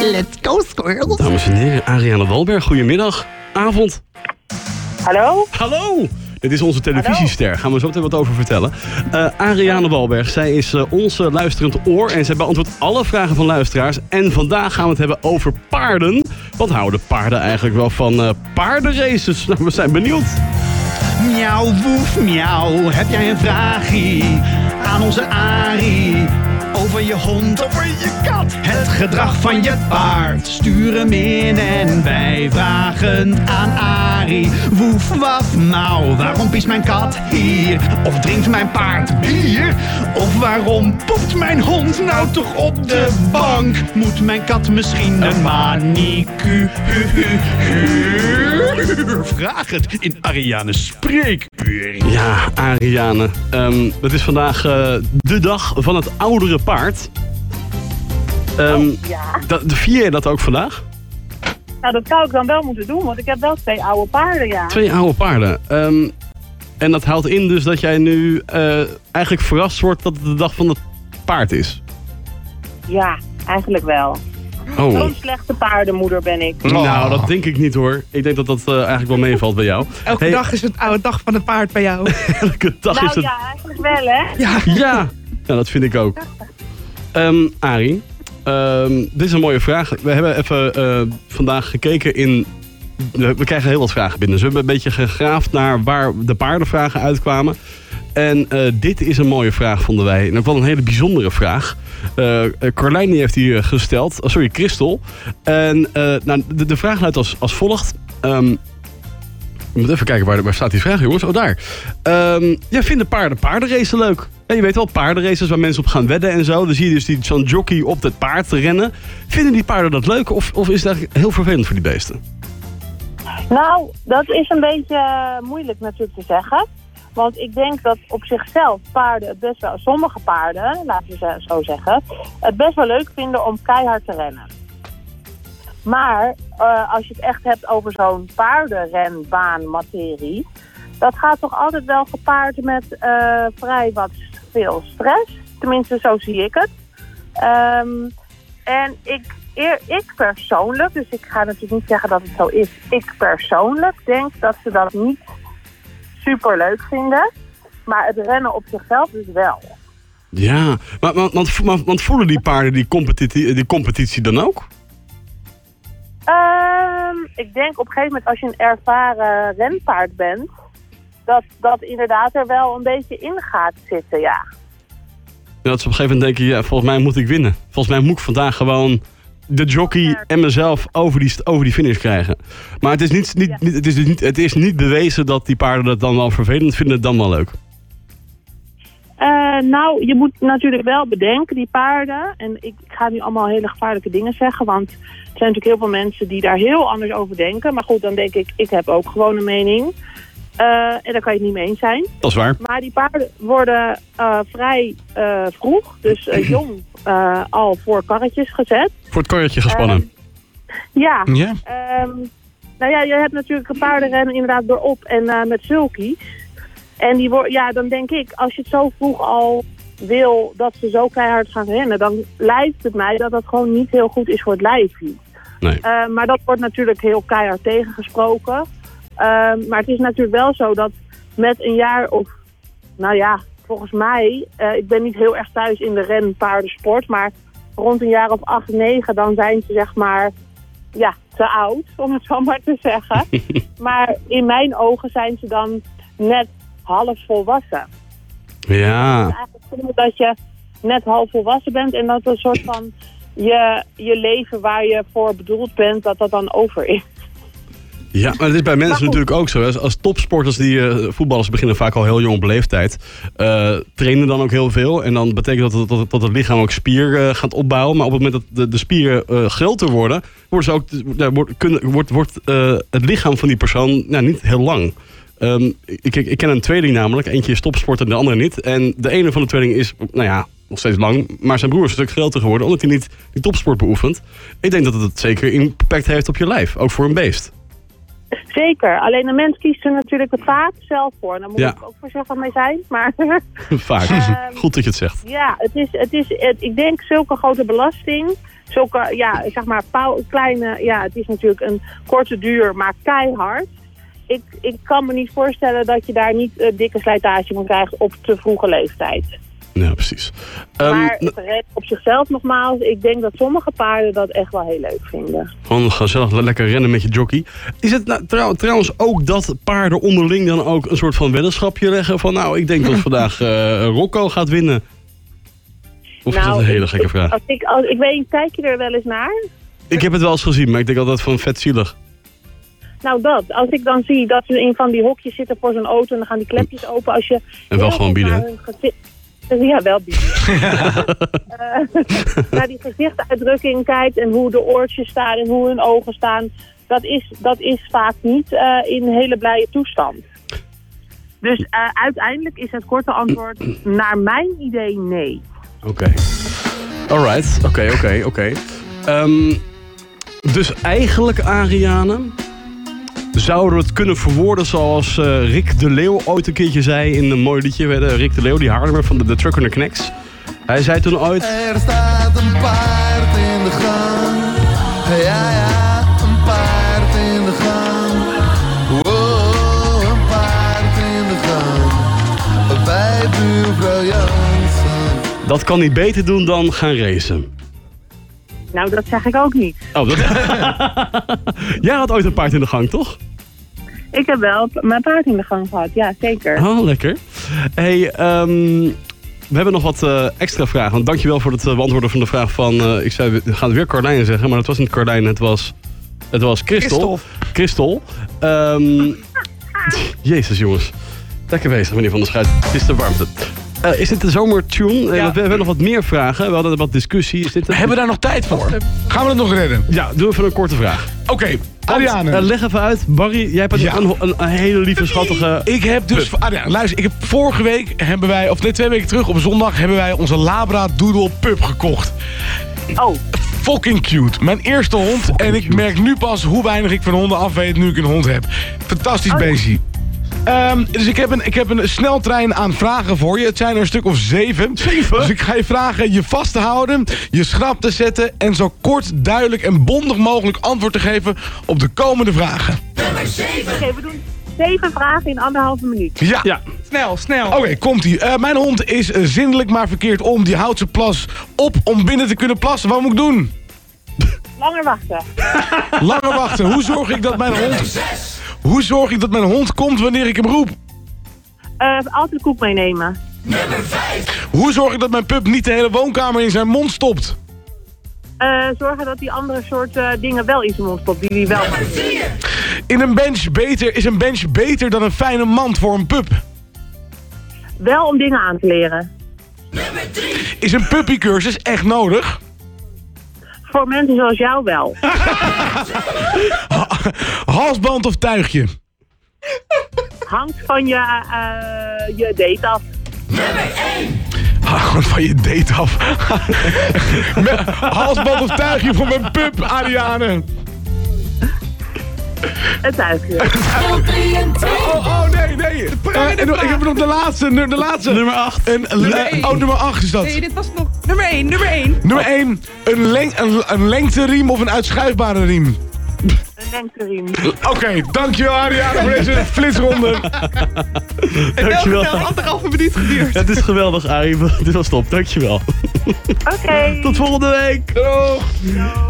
Let's go, squirrels. Dames en heren, Ariane Walberg, goedemiddag. Avond. Hallo? Hallo! Dit is onze televisiester. Gaan we zo meteen wat over vertellen. Eh Ariane Walberg, zij is eh, onze luisterend oor. En zij beantwoordt alle vragen van luisteraars. En vandaag gaan we het hebben over paarden. Wat houden paarden eigenlijk wel van eh, paardenraces? Nou, we zijn benieuwd. Miauw, woef, miauw. Heb jij een vraagie aan onze Arie? Over je hond, over je kat. Het gedrag van je paard. Stuur hem in en wij vragen aan Arie. Woef, waf, nou. Waarom piest mijn kat hier? Of drinkt mijn paard bier? Of waarom poept mijn hond nou toch op de bank? Moet mijn kat misschien een manicure? Vraag het in Ariane spreekuur. Ja, Ariane. ehm, het is vandaag eh, de dag van het oudere paard. Ehm Ja. dat, vier je dat ook vandaag? Nou, dat zou ik dan wel moeten doen, want ik heb wel twee oude paarden, ja. Twee oude paarden. Ehm, en dat houdt in dus dat jij nu eh, eigenlijk verrast wordt dat het de dag van het paard is. Ja, eigenlijk wel. Oh. Zo'n slechte paardenmoeder ben ik. Nou, dat denk ik niet hoor. Ik denk dat dat eh, eigenlijk wel meevalt bij jou. Elke Hey, dag is het oude dag van het paard bij jou. Elke dag is Nou het... ja, eigenlijk wel, hè? Ja. Ja, ja dat vind ik ook. Ehm Arie, ehm, dit is een mooie vraag. We hebben even eh, vandaag gekeken in... We we krijgen heel wat vragen binnen. Dus we hebben een beetje gegraafd naar waar de paardenvragen uitkwamen. En eh, dit is een mooie vraag, vonden wij. En ook wel een hele bijzondere vraag. Eh, Carlijn heeft hier gesteld. Oh, sorry, Christel. En nou, de, vraag luidt als, als volgt. Ehm, ik moet even kijken, waar, waar staat die vraag, jongens? Oh, daar. Ehm ja, vinden paarden paardenracen leuk? Ja, je weet wel, paardenraces waar mensen op gaan wedden en zo. Dan zie je dus die- zo'n jockey op het paard rennen. Vinden die paarden dat leuk of, of is eigenlijk heel vervelend voor die beesten? Nou, dat is een beetje moeilijk natuurlijk te zeggen. Want ik denk dat op zichzelf paarden het best wel, sommige paarden, laten we zo zeggen, het best wel leuk vinden om keihard te rennen. Maar eh, als je het echt hebt over zo'n paardenrenbaan-materie, dat gaat toch altijd wel gepaard met eh, vrij wat veel stress. Tenminste, zo zie ik het. Ehm, en ik, ik persoonlijk, dus ik ga natuurlijk niet zeggen dat het zo is. Ik persoonlijk denk dat ze dat niet super leuk vinden. Maar het rennen op zichzelf dus wel. Ja, maar, maar, want, want, want voelen die paarden die competitie, die competitie dan ook? Ehm, ik denk op een gegeven moment als je een ervaren renpaard bent, dat dat inderdaad er wel een beetje in gaat zitten, ja. Ja, dat ze op een gegeven moment denken, ja, volgens mij moet ik winnen. Volgens mij moet ik vandaag gewoon de jockey en mezelf over die, over die finish krijgen. Maar het is niet, niet, het is dus niet, het is niet bewezen dat die paarden dat dan wel vervelend vinden, het dan wel leuk. Eh, nou, je moet natuurlijk wel bedenken, die paarden. En ik, ik ga nu allemaal hele gevaarlijke dingen zeggen. Want er zijn natuurlijk heel veel mensen die daar heel anders over denken. Maar goed, dan denk ik, ik heb ook gewoon een mening. Eh, en daar kan je het niet mee eens zijn. Dat is waar. Maar die paarden worden eh, vrij eh, vroeg, dus jong, al voor karretjes gezet. Voor het karretje gespannen. Ja, Ja. Ehm, nou ja, je hebt natuurlijk een paardenrennen inderdaad doorop en eh, met sulkies. En die ja, dan denk ik, als je het zo vroeg al wil dat ze zo keihard gaan rennen, dan lijkt het mij dat dat gewoon niet heel goed is voor het lijfje. Nee. Eh, maar dat wordt natuurlijk heel keihard tegengesproken. Ehm, maar het is natuurlijk wel zo dat met een jaar of, nou ja, volgens mij, eh, ik ben niet heel erg thuis in de renpaardensport, maar rond een jaar of acht, negen, dan zijn ze zeg maar, ja, te oud, om het zo maar te zeggen. maar in mijn ogen zijn ze dan net half volwassen. Ja, Eigenlijk vind ik dat je net half volwassen bent en dat een soort van je, je leven waar je voor bedoeld bent, dat dat dan over is. Ja, maar het is bij mensen natuurlijk ook zo. Als, als topsporters, die eh, voetballers beginnen vaak al heel jong op leeftijd. eh, trainen dan ook heel veel. En dan betekent dat, dat, dat het lichaam ook spier eh, gaat opbouwen. Maar op het moment dat de, de spieren groter worden, worden ze ook, ja, wordt, kunnen, wordt, wordt het lichaam van die persoon nou, niet heel lang. Ehm, ik, ik, ik ken een tweeling namelijk. Eentje is topsporter en de andere niet. En de ene van de tweeling is, nou ja, nog steeds lang. Maar zijn broer is een stuk groter geworden, omdat hij niet die topsport beoefent. Ik denk dat het zeker impact heeft op je lijf. Ook voor een beest. Zeker. Alleen de mens kiest er natuurlijk vaak zelf voor. Daar moet Ja. ik ook voorzichtig mee zijn. Maar Vaak. Ehm, Goed dat je het zegt. ja, het is, het is, het, ik denk zulke grote belasting. Zulke, ja, zeg maar, pauw- kleine, ja, het is natuurlijk een korte duur, maar keihard. Ik, ik kan me niet voorstellen dat je daar niet eh, dikke slijtage van krijgt op te vroege leeftijd. Ja, precies. Ehm, maar het redt op zichzelf nogmaals, ik denk dat sommige paarden dat echt wel heel leuk vinden. Gewoon gezellig lekker rennen met je jockey. Is het nou, trouw- trouwens ook dat paarden onderling dan ook een soort van weddenschapje leggen? Van nou, ik denk dat vandaag eh, Rocco gaat winnen. Of is dat een hele Nou, gekke ik- vraag? Als ik, als, ik weet niet, kijk je er wel eens naar? Ik heb het wel eens gezien, maar ik denk altijd van vet zielig. Nou dat, als ik dan zie dat ze in van die hokjes zitten voor zo'n auto en dan gaan die klepjes open. Als je En wel gewoon bieden, Ja, wel bieden. Eh, naar die gezichtsuitdrukking kijkt en hoe de oortjes staan en hoe hun ogen staan. Dat is, dat is vaak niet eh, in een hele blije toestand. Dus eh, uiteindelijk is het korte antwoord naar mijn idee nee. Oké. Alright, oké, oké, oké. Ehm, dus eigenlijk, Ariane, zouden we het kunnen verwoorden zoals eh, Rick de Leeuw ooit een keertje zei in een mooi liedje. Rick de Leeuw, die Haarlemmer van de, de Trucker and the Knacks. Hij zei toen ooit... Er staat een paard in de gang. Ja, ja, een paard in de gang. Wow, een paard in de gang. Bij buurvrouw Jansen. Dat kan hij beter doen dan gaan racen. Nou, dat zeg ik ook niet. Oh, dat... Jij had ooit een paard in de gang, toch? Ik heb wel mijn paard in de gang gehad, ja zeker. Oh, lekker. Hey, ehm, we hebben nog wat eh, extra vragen. Want dankjewel voor het eh, beantwoorden van de vraag van... eh, ik zei, we gaan het weer Carlijn zeggen, maar het was niet Carlijn, het was... Het was Christel. Christel. Ehm, Jezus, jongens. Lekker bezig, meneer Van der Schuit. Het is de warmte. Is dit de zomertune? Ja. we hebben nog wat meer vragen. We hadden wat discussie. Is dit een... Hebben we daar nog tijd voor? Gaan we het nog redden? Ja, doe even een korte vraag. Oké, Ariane. Eh, leg even uit. Barry, jij hebt Ja. een, een, een hele lieve, schattige... Ik heb dus... Ariane, luister. Ik heb vorige week hebben wij... Of nee, twee weken terug op zondag hebben wij onze Labra Doodle Pup gekocht. Oh, Fucking cute. Mijn eerste hond. en ik cute. merk nu pas hoe weinig ik van honden af weet nu ik een hond heb. Fantastisch beestje. Ehm, dus ik heb, een, ik heb een sneltrein aan vragen voor je. Het zijn er een stuk of zeven. Dus ik ga je vragen je vast te houden, je schrap te zetten... en zo kort, duidelijk en bondig mogelijk antwoord te geven op de komende vragen. oké, we doen zeven vragen in anderhalve minuut. Ja. Ja, Snel, snel. Oké, komt-ie. Eh, mijn hond is eh, zindelijk maar verkeerd om. Die houdt zijn plas op om binnen te kunnen plassen. Wat moet ik doen? Langer wachten. Langer wachten. Hoe zorg ik dat mijn hond... Hoe zorg ik dat mijn hond komt wanneer ik hem roep? Eh, altijd koek meenemen. Hoe zorg ik dat mijn pup niet de hele woonkamer in zijn mond stopt? Eh, zorgen dat die andere soort eh, dingen wel in zijn mond stopt, die hij wel. In een bench beter, is een bench beter dan een fijne mand voor een pup? Wel om dingen aan te leren. Is een puppycursus echt nodig? Voor mensen zoals jou wel. Halsband of tuigje? Hangt van je, eh, je date af. Ah, Gewoon van je date af. Halsband of tuigje voor mijn pup, Ariane. Het uitje. Oh, oh nee, nee. Eh, en ik heb nog de laatste, nu- de laatste. nummer 8. Een, één. oh, nummer 8 is dat. Nee, dit was nog nummer 1, nummer 1. Nummer 1. Een, leng, een, een lengteriem of een uitschuifbare riem? Een lengteriem. Oké, dankjewel Ariane voor deze flitsronde. Dankjewel. Het anderhalve minuut geduurd. Het is geweldig, Arie. Dit was top. Dankjewel. Oké. Tot volgende week. Doeg.